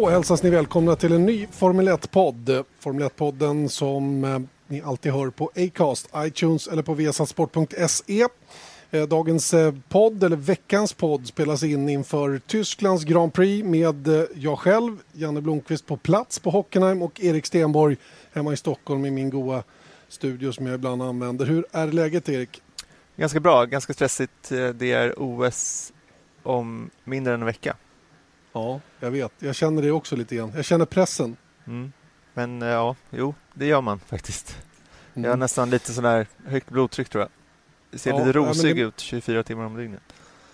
Då hälsas ni välkomna till en ny Formel 1-podd. Formel 1-podden som eh, ni alltid hör på Acast, iTunes eller på vsatsport.se. Eh, dagens eh, podd, eller veckans podd, spelas in inför Tysklands Grand Prix med eh, jag själv, Janne Blomqvist på plats på Hockenheim och Erik Stenborg hemma i Stockholm i min goa studio som jag ibland använder. Hur är läget Erik? Ganska bra, ganska stressigt. Eh, det är OS om mindre än en vecka. Ja, jag vet. Jag känner det också lite grann. Jag känner pressen. Mm. Men eh, ja, jo, det gör man faktiskt. Jag har Mm. nästan lite sån där högt blodtryck tror jag. Det ser Ja, lite rosig det- ut 24 timmar om dygnet.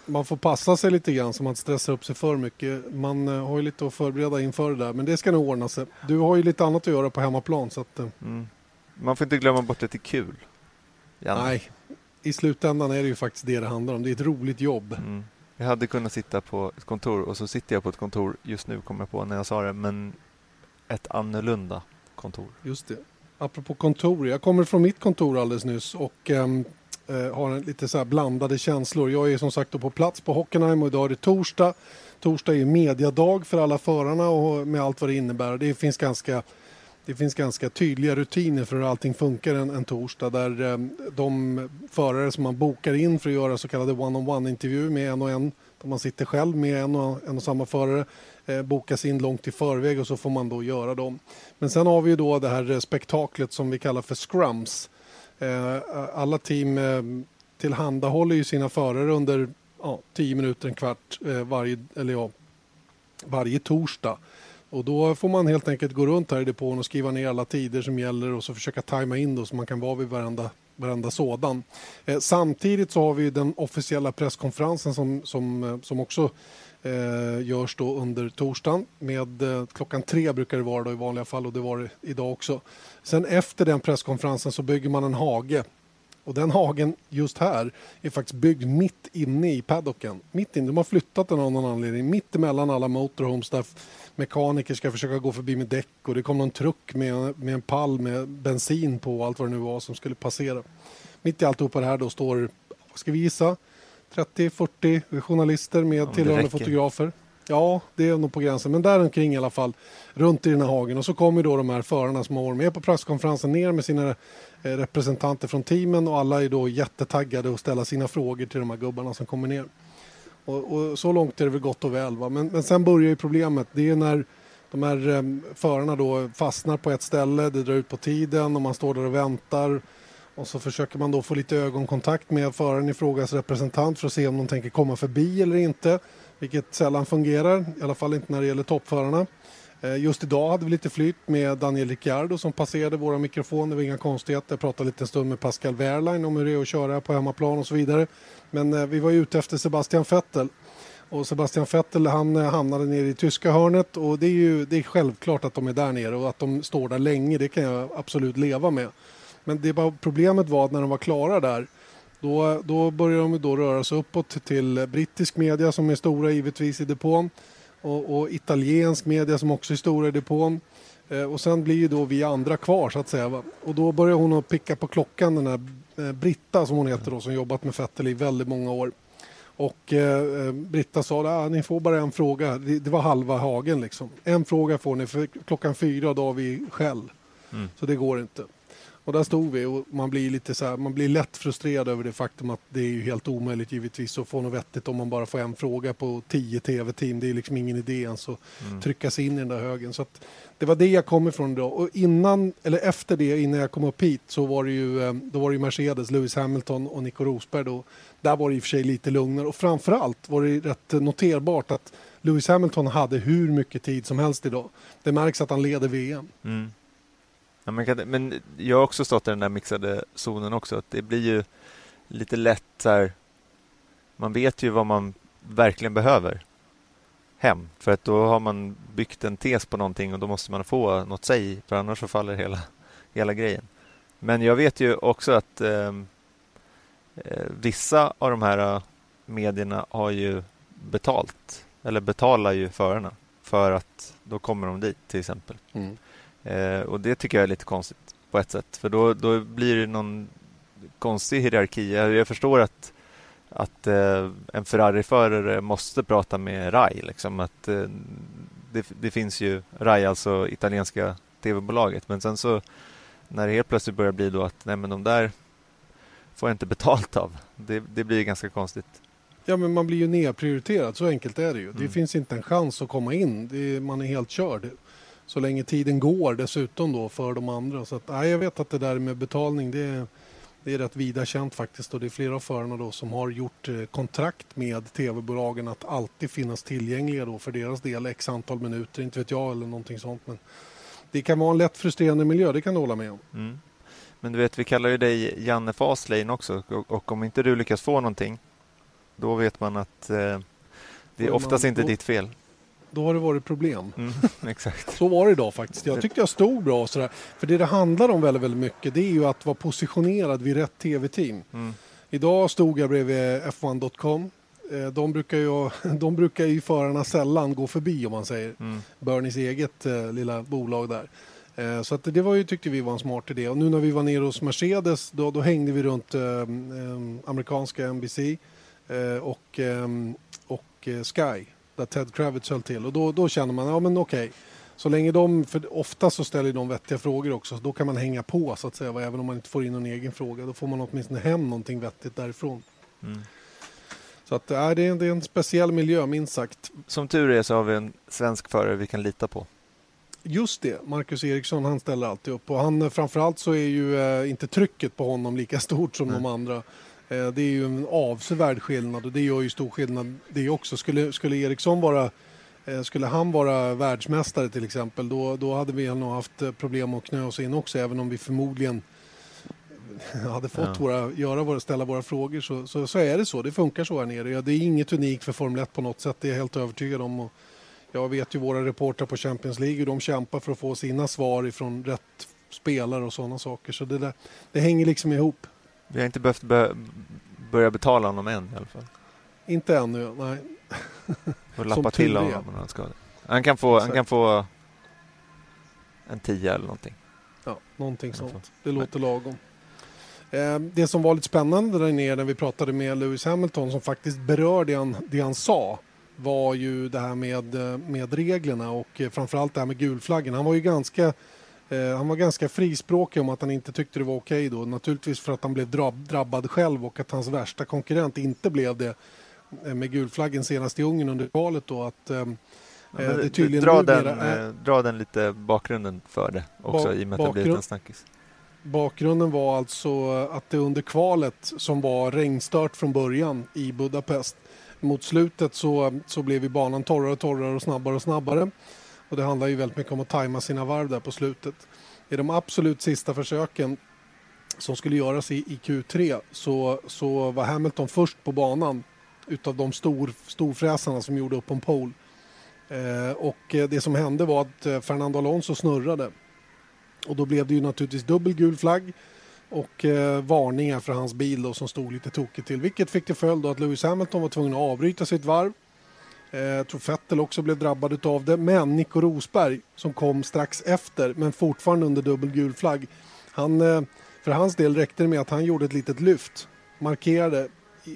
Man får passa sig lite grann så man inte stressar upp sig för mycket. Man eh, har ju lite att förbereda inför det där, men det ska nog ordna sig. Du har ju lite annat att göra på hemmaplan, så att, eh, Mm. Man får inte glömma bort att det är kul. Janne. nej. I slutändan är det ju faktiskt det det handlar om. Det är ett roligt jobb. Mm. Jag hade kunnat sitta på ett kontor och så sitter jag på ett kontor just nu, kommer jag på när jag sa det, men ett annorlunda kontor. Just det. Apropå kontor, jag kommer från mitt kontor alldeles nyss och ehm, eh, har en lite så här blandade känslor. Jag är som sagt då på plats på Hockenheim och idag är det torsdag. Torsdag är mediadag för alla förarna och med allt vad det innebär. Det finns ganska det finns ganska tydliga rutiner för hur allting funkar en, en torsdag där eh, de förare som man bokar in för att göra så kallade one-on-one intervjuer med en och en, där man sitter själv med en och, en och samma förare, eh, bokas in långt i förväg och så får man då göra dem. Men sen har vi ju då det här eh, spektaklet som vi kallar för scrums. Eh, alla team eh, tillhandahåller ju sina förare under ja, tio minuter, en kvart eh, varje, eller ja, varje torsdag. Och då får man helt enkelt gå runt här i depån och skriva ner alla tider som gäller och så försöka tajma in då så man kan vara vid varenda, varenda sådan. Eh, samtidigt så har vi den officiella presskonferensen som, som, eh, som också eh, görs då under torsdagen. Med, eh, klockan tre brukar det vara då i vanliga fall och det var det idag också. Sen efter den presskonferensen så bygger man en hage och den hagen just här är faktiskt byggd mitt inne i paddocken. Mitt inne. De har flyttat den av någon anledning. Mitt emellan alla motorhomes där mekaniker ska försöka gå förbi med däck och det kom någon truck med, med en pall med bensin på och allt vad det nu var som skulle passera. Mitt i alltihopa det här då står, vad ska vi gissa, 30-40 journalister med det tillhörande fotografer. Ja, det är nog på gränsen. Men där omkring i alla fall, runt i den här hagen. Och så kommer då de här förarna som har varit med på presskonferensen ner med sina eh, representanter från teamen och alla är då jättetaggade att ställa sina frågor till de här gubbarna som kommer ner. Och, och så långt är det väl gott och väl. Va? Men, men sen börjar ju problemet. Det är när de här um, förarna då fastnar på ett ställe, det drar ut på tiden och man står där och väntar. Och så försöker man då få lite ögonkontakt med föraren i frågas representant för att se om de tänker komma förbi eller inte. Vilket sällan fungerar, i alla fall inte när det gäller toppförarna. Eh, just idag hade vi lite flyt med Daniel Ricciardo som passerade våra mikrofoner. Det var inga konstigheter. Jag pratade lite en stund med Pascal Wehrlein om hur det är att köra på hemmaplan och så vidare. Men eh, vi var ju ute efter Sebastian Vettel. Och Sebastian Vettel han eh, hamnade nere i tyska hörnet och det är ju det är självklart att de är där nere och att de står där länge det kan jag absolut leva med. Men det bara, problemet var att när de var klara där då, då började de då röra sig uppåt till brittisk media som är stora givetvis i depån och, och italiensk media som också är stora i depån. Eh, och sen blir ju då vi andra kvar så att säga. Va? Och då börjar hon att picka på klockan den här eh, Britta som hon heter då som jobbat med Vettel i väldigt många år. Och eh, eh, Britta sa att ah, ni får bara en fråga. Det, det var halva hagen liksom. En fråga får ni för klockan fyra då har vi skäll. Mm. Så det går inte. Och där stod vi och man blir lite så här, man blir lätt frustrerad över det faktum att det är ju helt omöjligt givetvis att få något vettigt om man bara får en fråga på tio tv-team. Det är liksom ingen idé ens att Mm. trycka sig in i den där högen. Så att det var det jag kom ifrån idag. Och innan, eller efter det, innan jag kom upp hit, så var det ju, eh, då var det ju Mercedes, Lewis Hamilton och Nico Rosberg. Då. Där var det i och för sig lite lugnare. Och framförallt var det rätt noterbart att Lewis Hamilton hade hur mycket tid som helst idag. Det märks att han leder VM. Mm. Ja, men, kan, men jag har också stått i den där mixade zonen också. Att det blir ju lite lätt så här, man vet ju vad man verkligen behöver hem. För att då har man byggt en tes på någonting och då måste man få något säg för annars så faller hela, hela grejen. Men jag vet ju också att ehm, eh, vissa av de här eh, medierna har ju betalt eller betalar ju förarna för att då kommer de dit till exempel. Mm. Eh, och det tycker jag är lite konstigt på ett sätt för då, då blir det någon konstig hierarki. Jag, jag förstår att att eh, en Ferrari-förare måste prata med RAI. Liksom, att, eh, det, det, finns ju RAI, alltså italienska tv-bolaget. Men sen så när det helt plötsligt börjar bli då att nej, men de där får jag inte betalt av. Det, det blir ganska konstigt. Ja, men man blir ju nedprioriterad. Så enkelt är det ju. Mm. Det finns inte en chans att komma in. Är, man är helt körd. Så länge tiden går dessutom då för de andra. Så att, nej, jag vet att det där med betalning, det är det är rätt vida känt faktiskt och det är flera av förarna då som har gjort eh, kontrakt med tv-bolagen att alltid finnas tillgängliga då för deras del x antal minuter, inte vet jag eller någonting sånt. Men det kan vara en lätt frustrerande miljö, det kan du hålla med om. Mm. Men du vet, vi kallar ju dig Janne Fastlane också och, och, om inte du lyckas få någonting då vet man att eh, det är oftast man, inte ditt fel då har det varit problem. Mm, exakt. Så var det idag faktiskt. Jag tyckte jag stod bra och sådär. För det det handlar om väldigt, väldigt mycket det är ju att vara positionerad vid rätt tv-team. Mm. Idag stod jag bredvid F1.com. Eh, de brukar, ju, de brukar ju förarna sällan gå förbi om man säger. Mm. Bernies eget eh, lilla bolag där. Eh, så att det var ju, tyckte vi var en smart idé. Och nu när vi var nere hos Mercedes då, då hängde vi runt eh, eh amerikanska NBC eh, och, och Sky där Ted Kravitz höll till. Och då, då känner man, ja men okej. Så länge de, för ofta så ställer de vettiga frågor också, så då kan man hänga på så att säga, även om man inte får in någon egen fråga. Då får man åtminstone hem någonting vettigt därifrån. Mm. Så att, äh, det, är, det är en speciell miljö, minst sagt. Som tur är så har vi en svensk förare vi kan lita på. Just det, Marcus Eriksson han ställer alltid upp och han framförallt så är ju eh, inte trycket på honom lika stort som Nej. de andra. Eh, det är ju en avsevärd skillnad och det gör ju stor skillnad det också. Skulle, skulle Eriksson vara eh, skulle han vara världsmästare till exempel då, då hade vi nog haft eh, problem att knö oss in också även om vi förmodligen hade fått ja. våra, göra våra, ställa våra frågor så, så, så, är det så. Det funkar så här nere. Ja, det är inget unikt för Formel 1 på något sätt. Det är jag helt övertygad om. Och jag vet ju våra reportrar på Champions League hur de kämpar för att få sina svar ifrån rätt spelare och sådana saker. Så det, där, det hänger liksom ihop. Vi har inte behövt be börja betala honom än i alla fall. Inte ännu, nej. Och lappa till honom när han skadar. Han kan få, han kan få en tia eller någonting. Ja, någonting sånt. Det låter lagom. Eh, det som var lite spännande där nere när vi pratade med Lewis Hamilton som faktiskt berörde det han, det han sa var ju det här med, eh, med reglerna och eh, framförallt det här med gulflaggen. Han var ju ganska han var ganska frispråkig om att han inte tyckte det var okej okay då. Naturligtvis för att han blev drabbad själv och att hans värsta konkurrent inte blev det eh, med gulflaggen senast i Ungern under valet då. Att, eh, ja, det tydligen dra, den, är... dra den lite bakgrunden för det också ba i och med att det blivit en snackis. Bakgrunden var alltså att det under kvalet som var regnstört från början i Budapest mot slutet så, så blev banan torrare och torrare och snabbare och snabbare. Och det handlar ju väldigt mycket om att tajma sina varv där på slutet. I de absolut sista försöken som skulle göras i, i Q3 så, så var Hamilton först på banan utav de stor, storfräsarna som gjorde upp om pole. Eh, och det som hände var att eh, Fernando Alonso snurrade. Och då blev det ju naturligtvis dubbel gul flagg och eh, varningar för hans bil då, som stod lite tokigt till. Vilket fick till följd att Lewis Hamilton var tvungen att avbryta sitt varv jag tror Fettel också blev drabbad av det. Men Nico Rosberg som kom strax efter men fortfarande under dubbel gul flagg. Han, eh, för hans del räckte det med att han gjorde ett litet lyft. Markerade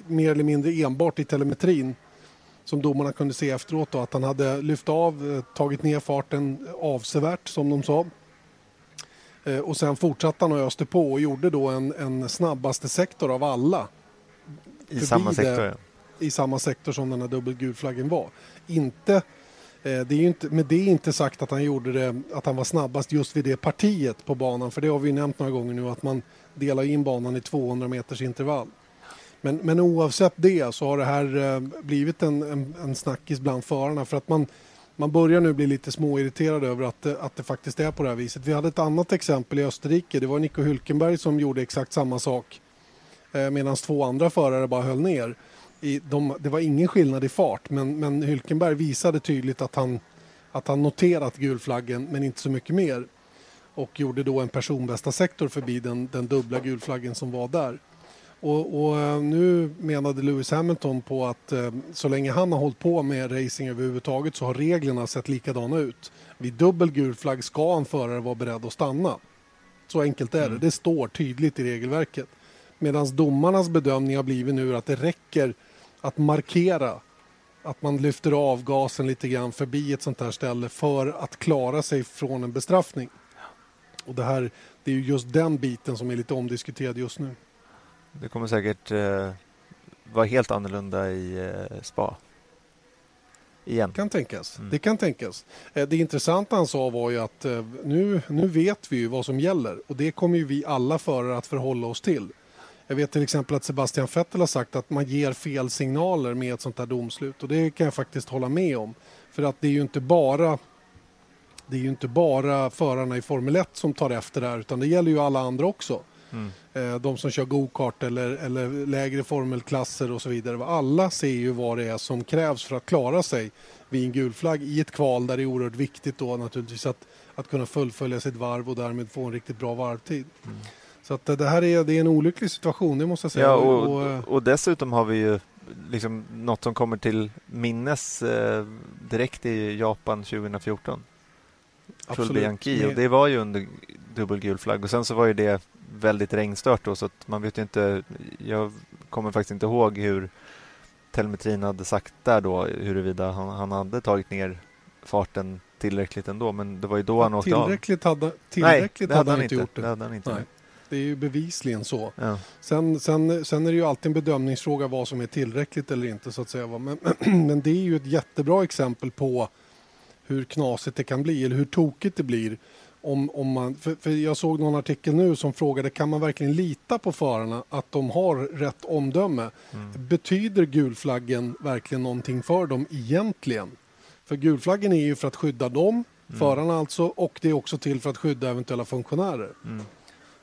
mer eller mindre enbart i telemetrin som domarna kunde se efteråt då, att han hade lyft av, eh, tagit ner farten avsevärt som de sa. Och sen fortsatte han och öste på och gjorde då en, en snabbaste sektor av alla. I samma sektor? Det, i samma sektor som den här dubbelgulflaggen var. Inte, eh, det är inte, med det är inte sagt att han gjorde det, att han var snabbast just vid det partiet på banan, för det har vi nämnt några gånger nu att man delar in banan i 200 meters intervall. Men, men oavsett det så har det här eh, blivit en, en, en snackis bland förarna för att man, man börjar nu bli lite småirriterad över att, att det faktiskt är på det här viset. Vi hade ett annat exempel i Österrike. Det var Nico Hülkenberg som gjorde exakt samma sak eh, medan två andra förare bara höll ner i de, det var ingen skillnad i fart, men, men Hylkenberg visade tydligt att han, att han noterat gulflaggen, men inte så mycket mer. Och gjorde då en personbästa sektor förbi den, den dubbla gulflaggen som var där. Och, och, eh, nu menade Lewis Hamilton på att eh, så länge han har hållit på med racing överhuvudtaget så har reglerna sett likadana ut. Vid dubbel gul flagg ska en förare vara beredd att stanna. Så enkelt är det. Mm. Det står tydligt i regelverket. Medan domarnas bedömning har blivit nu att det räcker att markera att man lyfter av gasen lite grann förbi ett sånt här ställe för att klara sig från en bestraffning. Och det här, det är just den biten som är lite omdiskuterad just nu. Det kommer säkert eh, vara helt annorlunda i eh, spa. Igen. Kan tänkas. Mm. Det kan tänkas. Eh, det intressanta han sa var ju att eh, nu, nu vet vi ju vad som gäller och det kommer ju vi alla förare att förhålla oss till. Jag vet till exempel att Sebastian Vettel har sagt att man ger fel signaler med ett sånt här domslut och det kan jag faktiskt hålla med om. För att det är ju inte bara det är ju inte bara förarna i Formel 1 som tar efter det här utan det gäller ju alla andra också. Mm. Eh, de som kör go-kart eller, eller lägre formelklasser och så vidare. Alla ser ju vad det är som krävs för att klara sig vid en gul flagg i ett kval där det är oerhört viktigt då naturligtvis att, att kunna fullfölja sitt varv och därmed få en riktigt bra varvtid. Mm. Så att det här är, det är en olycklig situation, det måste jag säga. Ja, och, och, eh, och dessutom har vi ju liksom något som kommer till minnes eh, direkt i Japan 2014. Absolut. Bianchi, och det var ju under dubbelgul flagg och sen så var ju det väldigt regnstört då så att man vet inte. Jag kommer faktiskt inte ihåg hur telemetrin hade sagt där då huruvida han, han hade tagit ner farten tillräckligt ändå men det var ju då han åkte tillräckligt av. Hade, tillräckligt Nej, hade han inte gjort det. det, hade han inte Nej. Det är ju bevisligen så. Ja. Sen, sen, sen är det ju alltid en bedömningsfråga vad som är tillräckligt eller inte så att säga. Men, men det är ju ett jättebra exempel på hur knasigt det kan bli eller hur tokigt det blir om, om man, för, för, jag såg någon artikel nu som frågade kan man verkligen lita på förarna att de har rätt omdöme? Mm. Betyder gulflaggen verkligen någonting för dem egentligen? För gulflaggen är ju för att skydda dem, mm. förarna alltså, och det är också till för att skydda eventuella funktionärer. Mm.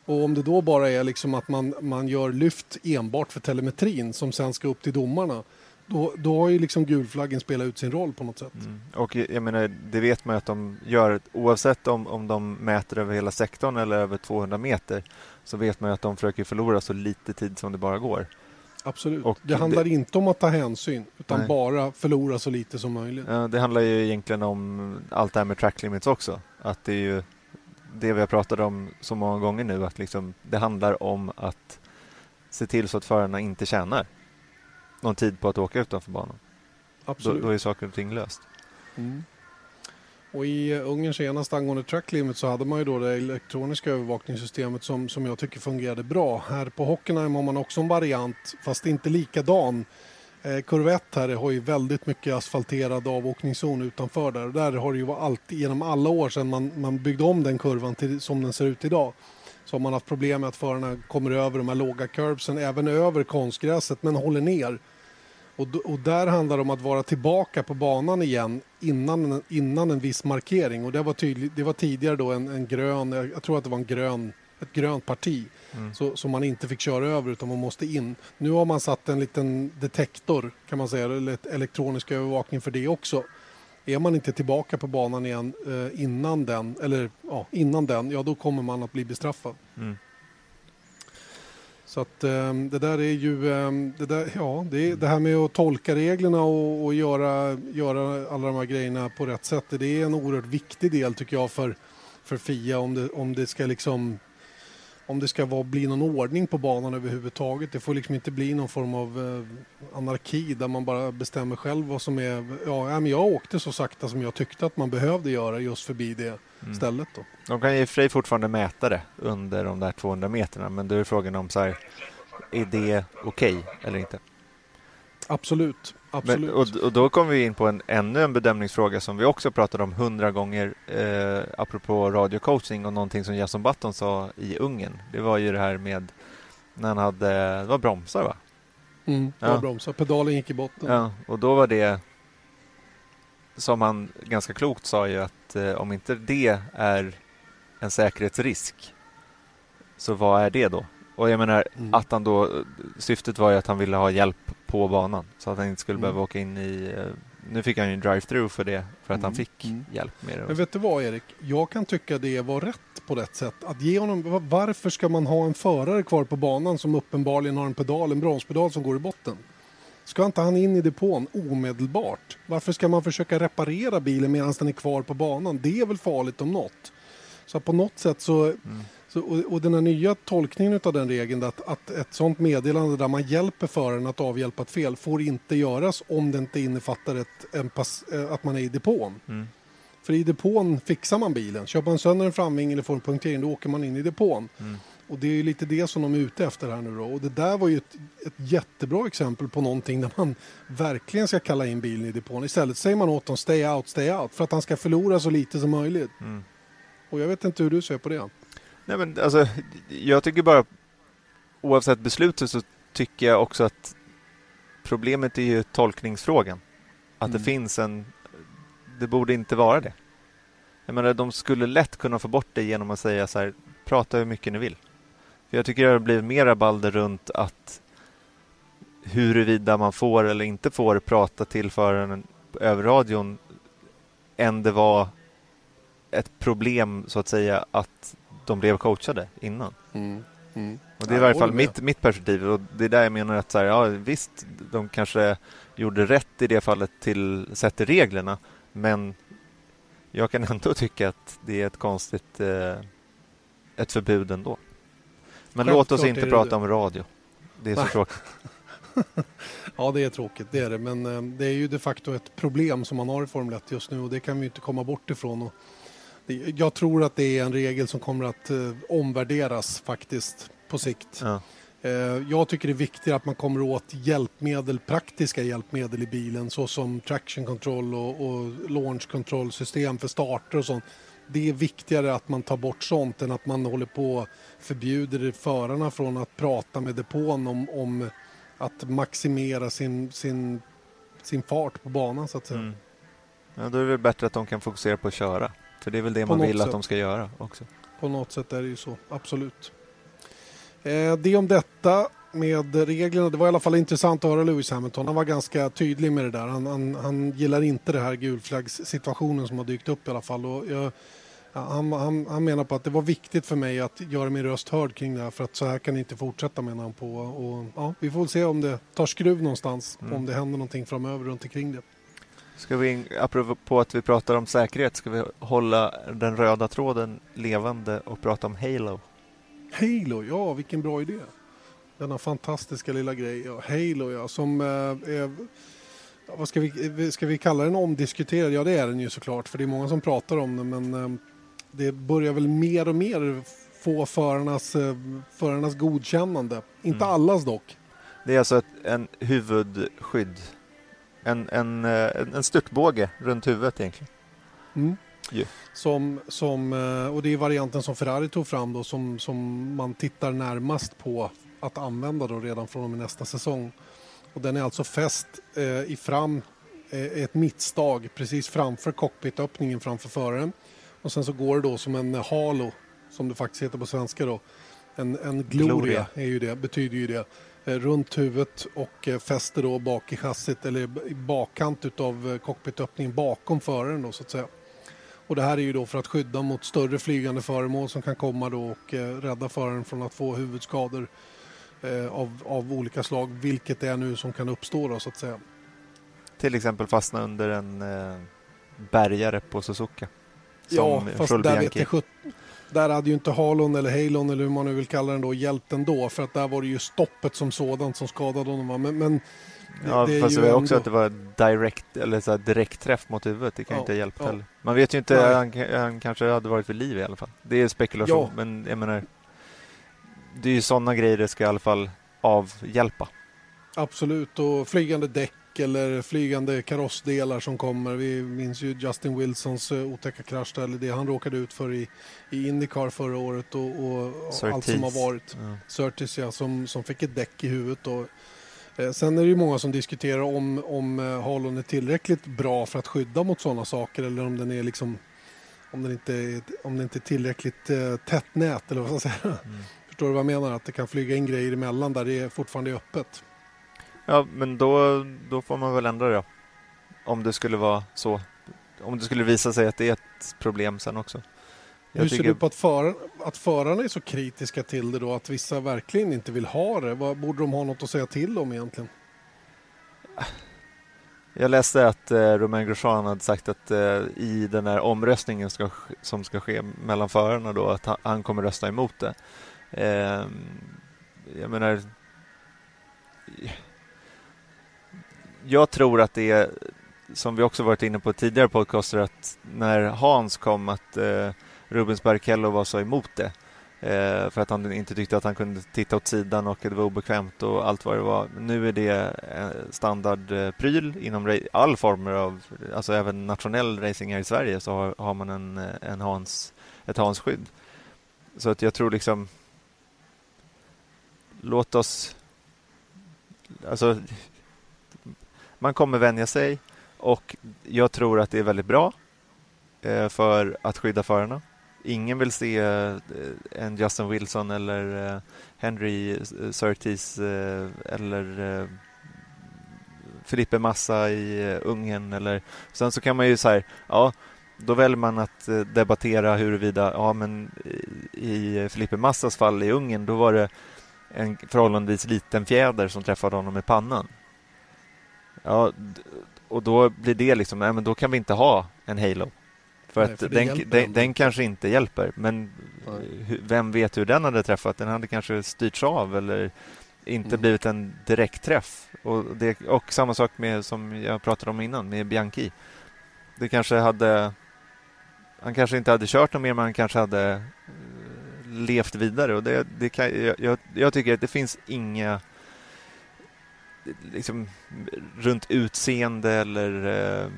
Och om det då bara är liksom att man, man gör lyft enbart för telemetrin som sen ska upp till domarna då, då har ju liksom gulflaggen spelat ut sin roll på något sätt. Mm. Och jag menar, det vet man ju att de gör oavsett om, om de mäter över hela sektorn eller över 200 meter så vet man ju att de försöker förlora så lite tid som det bara går. Absolut. Och det handlar det... inte om att ta hänsyn utan Nej. bara förlora så lite som möjligt. Ja, det handlar ju egentligen om allt det här med track limits också. Att det är ju det vi har pratat om så många gånger nu att liksom, det handlar om att se till så att förarna inte tjänar någon tid på att åka utanför banan. Absolut. Då, då är saker och ting löst. Mm. Och I Ungern senast angående track limit så hade man ju då det elektroniska övervakningssystemet som, som jag tycker fungerade bra. Här på Hockenheim har man också en variant, fast inte likadan. Corvette kurva 1 här har ju väldigt mycket asfalterad avåkningszon utanför där. Och där har det ju alltid, genom alla år sedan man, man byggde om den kurvan till som den ser ut idag så har man haft problem med att förarna kommer över de här låga curbsen, även över konstgräset, men håller ner. Och, och där handlar det om att vara tillbaka på banan igen innan, innan en viss markering. Och det var, tydlig, det var tidigare då en, en grön, jag tror att det var en grön, ett grönt parti mm. så, som man inte fick köra över utan man måste in. Nu har man satt en liten detektor kan man säga, eller ett elektronisk övervakning för det också. Är man inte tillbaka på banan igen eh, innan den, eller ja, innan den, ja då kommer man att bli bestraffad. Mm. Så att eh, det där är ju, eh, det, där, ja, det, det, här med att tolka reglerna och, och, göra, göra alla de här grejerna på rätt sätt, det är en oerhört viktig del tycker jag för, för FIA om det, om det ska liksom om det ska vara, bli någon ordning på banan överhuvudtaget. Det får liksom inte bli någon form av eh, anarki där man bara bestämmer själv vad som är... Ja, men jag åkte så sakta som jag tyckte att man behövde göra just förbi det mm. stället. Då. De kan och för fortfarande mäta det under de där 200 meterna men då är frågan om så här, är det okej okay eller inte? Absolut. Men, och, och, då kommer vi in på en, ännu en bedömningsfråga som vi också pratade om hundra gånger eh, apropå radiocoaching och någonting som Jason Button sa i Ungern. Det var ju det här med när han hade, det var bromsar va? Mm, det var bromsar, pedalen gick i botten. Ja, och då var det som han ganska klokt sa ju att eh, om inte det är en säkerhetsrisk så vad är det då? Och jag menar mm. att han då, syftet var ju att han ville ha hjälp på banan så att han inte skulle Mm. behöva åka in i... eh, Nu fick han ju en drive-through för det, för att han Mm. fick Mm. hjälp med det. Men vet du vad Erik? Jag kan tycka det var rätt på rätt sätt. Att ge honom, va- varför ska man ha en förare kvar på banan som uppenbarligen har en pedal, en bromspedal som går i botten? Ska inte han in i depån omedelbart? Varför ska man försöka reparera bilen medan den är kvar på banan? Det är väl farligt om något. Så på något sätt så, Mm. Så och, och den här nya tolkningen av den regeln att, att ett sånt meddelande där man hjälper föraren att avhjälpa ett fel får inte göras om det inte innefattar ett, pass, eh, att man är i depån. Mm. För i depån fixar man bilen. Kör man sönder en framving eller får en punktering då åker man in i depån. Mm. Och det är ju lite det som de är ute efter här nu då. Och det där var ju ett, ett jättebra exempel på någonting där man verkligen ska kalla in bilen i depån. Istället säger man åt dem stay out, stay out för att han ska förlora så lite som möjligt. Mm. Och jag vet inte hur du ser på det. Nej, men alltså, jag tycker bara oavsett beslutet så tycker jag också att problemet är ju tolkningsfrågan. Att det Mm. finns en... Det borde inte vara det. Jag menar, de skulle lätt kunna få bort det genom att säga så här, prata hur mycket ni vill. För jag tycker det har blivit mer rabalder runt att huruvida man får eller inte får prata till föraren över radion än det var ett problem så att säga att de blev coachade innan. Mm. Mm. Och det är i varje fall mitt, mitt perspektiv och det är där jag menar att så här, ja, visst, de kanske gjorde rätt i det fallet till sett till reglerna men jag kan ändå tycka att det är ett konstigt eh, ett förbud ändå. Men låt oss Självklart inte prata det. om radio. Det är så Nej. tråkigt. Ja, det är tråkigt, det är det. Men eh, det är ju de facto ett problem som man har i Formel 1 just nu och det kan vi inte komma bort ifrån. Och jag tror att det är en regel som kommer att eh, omvärderas faktiskt på sikt. Ja. Eh, jag tycker det är viktigt att man kommer åt hjälpmedel, praktiska hjälpmedel i bilen såsom traction control och, och launch control system för starter och sånt. Det är viktigare att man tar bort sånt än att man håller på och förbjuder förarna från att prata med depån om, om att maximera sin, sin, sin fart på banan så att säga. Mm. ja, då är det väl bättre att de kan fokusera på att köra. För det är väl det På man vill att sätt. de ska göra också. På något sätt är det ju så, absolut. Eh, det om detta med reglerna. Det var i alla fall intressant att höra Lewis Hamilton. Han var ganska tydlig med det där. Han, han, han gillar inte det här gulflaggssituationen som har dykt upp i alla fall. Och jag, ja, han, han, han menar på att det var viktigt för mig att göra min röst hörd kring det här för att så här kan det inte fortsätta menar han på. Och, ja, vi får väl se om det tar skruv någonstans, Mm. om det händer någonting framöver runt omkring det. Ska vi, apropå att vi pratar om säkerhet, ska vi hålla den röda tråden levande och prata om Halo? Halo, ja vilken bra idé. Denna fantastiska lilla grej. Ja, Halo ja, som eh, är... Vad ska vi, ska vi kalla den omdiskuterad? Ja det är den ju såklart för det är många som pratar om den men eh, det börjar väl mer och mer få förarnas, eh, förarnas godkännande. Inte Mm. allas dock. Det är alltså ett, en huvudskydd. En, en, eh, en störtbåge runt huvudet egentligen. Mm. Ju. Som, som, eh, och det är varianten som Ferrari tog fram då som, som man tittar närmast på att använda då redan från och med nästa säsong. Och den är alltså fäst eh, i fram eh, ett mittstag precis framför cockpitöppningen framför föraren. Och sen så går det då som en halo som det faktiskt heter på svenska då. En, en gloria, Gloria. Är ju det, betyder ju det. Eh, runt huvudet och eh, fäster då bak i chassit eller i bakkant utav eh, cockpitöppningen bakom föraren då så att säga. Och det här är ju då för att skydda mot större flygande föremål som kan komma då och rädda föraren från att få huvudskador av, av olika slag, vilket det är nu som kan uppstå då så att säga. Till exempel fastna under en eh, bärgare på Suzuka. Som ja, fast där vet sjut- Där hade ju inte Halon eller Halon eller hur man nu vill kalla den då hjälpt ändå för att där var det ju stoppet som sådant som skadade honom. Men, men det, Ja, det fast det var också ändå- att det var direkt, eller så direkt träff mot huvudet. Det kan Ja, inte ha hjälpt ja. heller. Man vet ju inte, han, han kanske hade varit vid liv i alla fall. Det är spekulation, Ja. men jag menar, det är ju sådana grejer det ska i alla fall avhjälpa. Absolut, och flygande däck eller flygande karossdelar som kommer. Vi minns ju Justin Wilsons eh, otäcka krasch där, eller det han råkade ut för i, i Indycar förra året och, och, allt som har varit. Ja. Surtees ja, som, som fick ett däck i huvudet. Och, eh, sen är det ju många som diskuterar om, om eh, Halon är tillräckligt bra för att skydda mot sådana saker eller om den är liksom om den inte är, om det inte är tillräckligt eh, tätt nät eller vad ska jag säga. Mm. Förstår du vad jag menar? Att det kan flyga in grejer emellan där det är fortfarande är öppet. Ja, men då, då får man väl ändra det. Om det skulle vara så. Om det skulle visa sig att det är ett problem sen också. Jag Hur ser tycker... du på att, för, att förarna är så kritiska till det då? Att vissa verkligen inte vill ha det? Vad borde de ha något att säga till om egentligen? Jag läste att eh, Romain Grosjean hade sagt att eh, i den här omröstningen ska, som ska ske mellan förarna då att han, han kommer rösta emot det. Eh, jag menar... Jag tror att det är, som vi också varit inne på tidigare podcaster, att när Hans kom att eh, Rubens Barrichello var så emot det eh, för att han inte tyckte att han kunde titta åt sidan och det var obekvämt och allt vad det var. Nu är det eh, standardpryl eh, inom all former av, alltså även nationell racing här i Sverige så har, har man en, eh, en Hans, ett Hans-skydd. Så att jag tror liksom låt oss... Alltså, man kommer vänja sig och jag tror att det är väldigt bra eh, för att skydda förarna. Ingen vill se eh, en Justin Wilson eller eh, Henry Surtees eller Felipe Massa i Ungern. Eller, sen så kan man ju säga, ja, då väljer man att debattera huruvida, ja men i Felipe Massas fall i Ungern, då var det en förhållandevis liten fjäder som träffade honom i pannan. Ja, och då blir det liksom, nej men då kan vi inte ha en Halo. För nej, att för den, den, den, kanske inte hjälper, men nej. vem vet hur den hade träffat? Den hade kanske styrts av eller inte mm. blivit en direktträff. Och, det, och samma sak med som jag pratade om innan med Bianchi. Det kanske hade han kanske inte hade kört något mer, men han kanske hade levt vidare. Och det, det kan, jag, jag tycker att det finns inga liksom, runt utseende eller eh,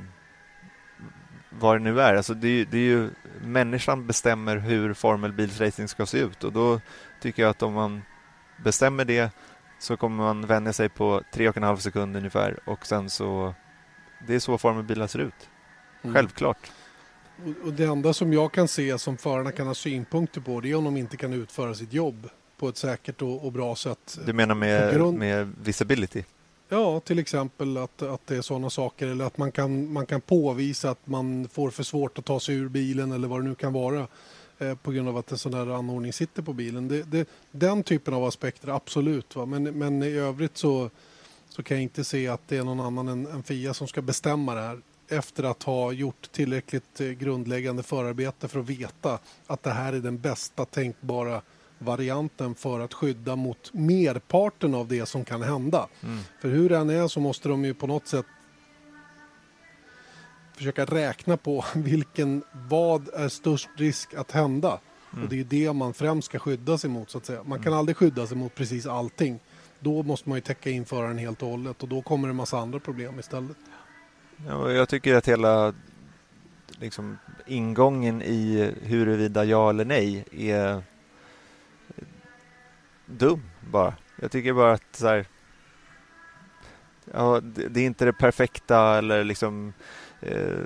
vad det nu är. Alltså det, det är ju, människan bestämmer hur formelbilsracing ska se ut och då tycker jag att om man bestämmer det så kommer man vänja sig på tre och en halv sekund ungefär och sen så det är så formelbilar ser ut. Mm. Självklart. Och det enda som jag kan se som förarna kan ha synpunkter på det är om de inte kan utföra sitt jobb på ett säkert och, och bra sätt. Du menar med, grund... med visibility? Ja, till exempel att, att det är sådana saker eller att man kan, man kan påvisa att man får för svårt att ta sig ur bilen eller vad det nu kan vara eh, på grund av att en sån här anordning sitter på bilen. Det, det, den typen av aspekter, absolut. Va? Men, men i övrigt så, så kan jag inte se att det är någon annan än, än FIA som ska bestämma det här efter att ha gjort tillräckligt eh, grundläggande förarbete för att veta att det här är den bästa tänkbara varianten för att skydda mot merparten av det som kan hända. Mm. För hur det än är så måste de ju på något sätt försöka räkna på vilken, vad är störst risk att hända. Mm. Och det är det man främst ska skydda sig mot så att säga. Man kan mm. aldrig skydda sig mot precis allting. Då måste man ju täcka in föraren helt och hållet och då kommer det en massa andra problem istället. Ja, jag tycker att hela liksom, ingången i huruvida ja eller nej är dum bara. Jag tycker bara att så här, ja, det, det, är inte det perfekta eller liksom eh,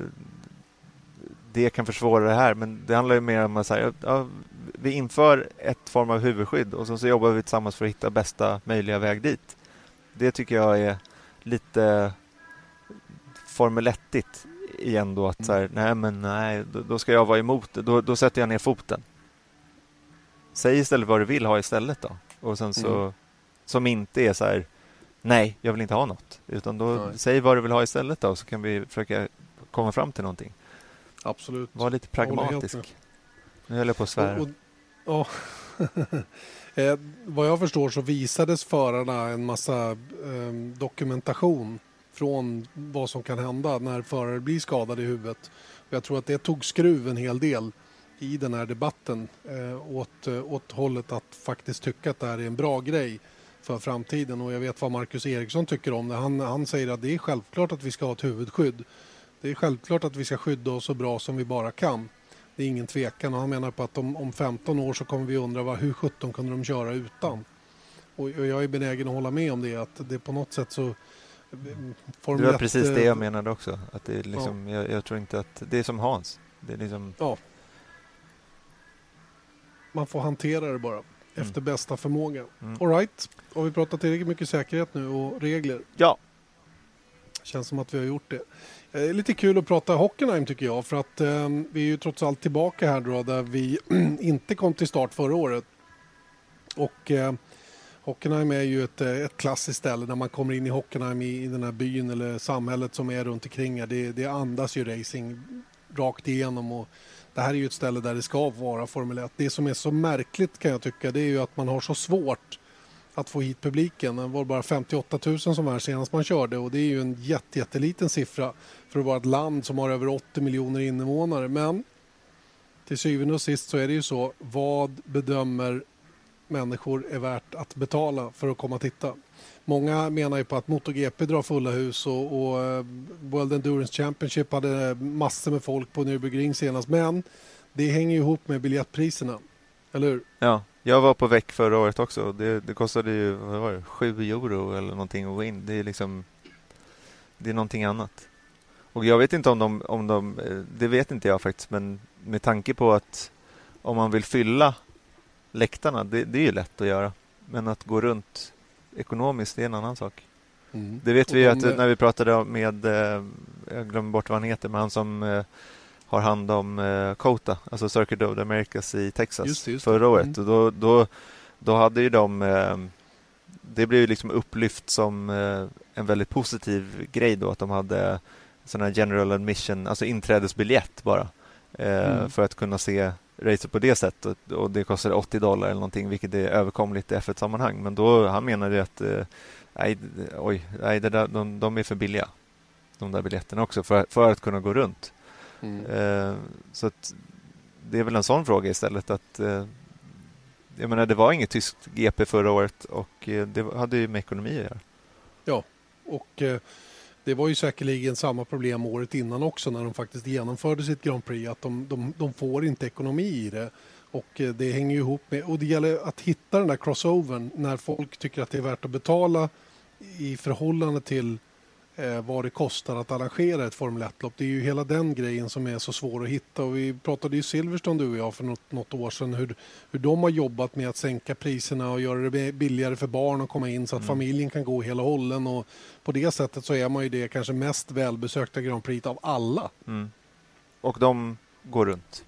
det kan försvåra det här, men det handlar ju mer om att säga, ja, vi inför ett form av huvudskydd och så, så jobbar vi tillsammans för att hitta bästa möjliga väg dit. Det tycker jag är lite 1 igen då att mm. så här, nej men nej, då, då, ska jag vara emot det. Då, då sätter jag ner foten. Säg istället vad du vill ha istället då. Och sen så, mm. som inte är så här, nej, jag vill inte ha något. Utan då, nej. säg vad du vill ha istället då, så kan vi försöka komma fram till någonting. Absolut. Var lite pragmatisk. Nu höll jag på att svära. Och, och, eh, vad jag förstår så visades förarna en massa eh, dokumentation från vad som kan hända när förare blir skadade i huvudet. Jag tror att det tog skruv en hel del i den här debatten eh, åt, eh, åt hållet att faktiskt tycka att det här är en bra grej för framtiden och jag vet vad Marcus Eriksson tycker om det. Han, han säger att det är självklart att vi ska ha ett huvudskydd. Det är självklart att vi ska skydda oss så bra som vi bara kan. Det är ingen tvekan och han menar på att om, om 15 år så kommer vi undra vad, hur 17 kunde de köra utan? Och, och jag är benägen att hålla med om det att det på något sätt så Formel det var precis det jag menade också. Att det är liksom, ja. jag, jag, tror inte att det är som Hans. Det är liksom... Ja. Man får hantera det bara. efter bästa förmåga. Mm. All right. Har vi pratat tillräckligt mycket säkerhet nu och regler? Ja. Känns som att vi har gjort det. Det är lite kul att prata Hockenheim tycker jag för att eh, vi är ju trots allt tillbaka här då där vi inte kom till start förra året. Och eh, Hockenheim är ju ett, eh, ett klassiskt ställe när man kommer in i Hockenheim i, i den här byn eller samhället som är runt omkring. Det, det andas ju racing rakt igenom och det här är ju ett ställe där det ska vara Formel 1. Det som är så märkligt kan jag tycka det är ju att man har så svårt att få hit publiken. Det var bara 58 000 som var här senast man körde och det är ju en jätte, jätteliten siffra för att vara ett land som har över 80 miljoner invånare. Men till syvende och sist så är det ju så. Vad bedömer människor är värt att betala för att komma och titta? Många menar ju på att MotoGP drar fulla hus och, och eh, World Endurance Championship hade massor med folk på Nürburgring senast. Men det hänger ihop med biljettpriserna, eller hur? Ja, jag var på väck förra året också. Det, det kostade ju vad var det, 7 euro eller någonting att gå in. Det är liksom det är någonting annat. Och jag vet inte om de, om de, eh, det vet inte jag faktiskt, men med tanke på att om man vill fylla läktarna, det, det är ju lätt att göra. Men att gå runt ekonomiskt, det är en annan sak. Mm. Det vet och vi ju att när vi pratade med, eh, jag glömmer bort vad han heter, men han som eh, har hand om eh, Kota, alltså Circuit of the Americas i Texas just just förra året. Mm. då, då, då hade ju de eh, det blev liksom upplyft som eh, en väldigt positiv grej då att de hade här general admission, alltså inträdesbiljett bara eh, mm. för att kunna se racet på det sättet och det kostade 80 dollar eller någonting vilket är överkomligt i F1-sammanhang. Men då han menade att eh, nej, oj, nej, det där, de, de är för billiga de där biljetterna också för, för att kunna gå runt. Mm. Eh, så det är väl en sån fråga istället att eh, jag menar det var inget tyskt GP förra året och eh, det hade ju med ekonomi att göra. Ja, och eh, det var ju säkerligen samma problem året innan också när de faktiskt genomförde sitt Grand Prix att de, de, de får inte ekonomi i det. Och eh, det hänger ihop med, och det gäller att hitta den där crossovern när folk tycker att det är värt att betala i förhållande till eh, vad det kostar att arrangera ett Formel 1-lopp. Det är ju hela den grejen som är så svår att hitta. Och vi pratade ju Silverstone du och jag för något, något år sedan hur, hur de har jobbat med att sänka priserna och göra det billigare för barn att komma in så att mm. familjen kan gå hela hållen. Och på det sättet så är man ju det kanske mest välbesökta Grand Prix av alla. Mm. Och de går runt?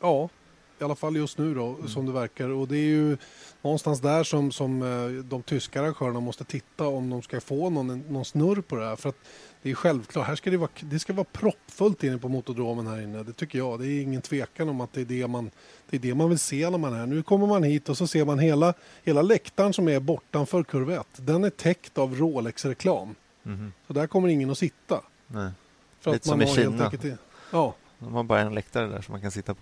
Ja, i alla fall just nu då, mm. som det verkar. Och det är ju någonstans där som, som eh, de tyska arrangörerna måste titta om de ska få någon, någon snurr på det här. För att det är självklart, här ska det, vara, det ska vara proppfullt inne på motodromen här inne. Det tycker jag. Det är ingen tvekan om att det är det man, det är det man vill se när man är här. Nu kommer man hit och så ser man hela, hela läktaren som är bortanför kurvett. Den är täckt av Rolex-reklam. Mm. Så där kommer ingen att sitta. Nej. För Lite som i Kina. Ja. De har bara en läktare där som man kan sitta på.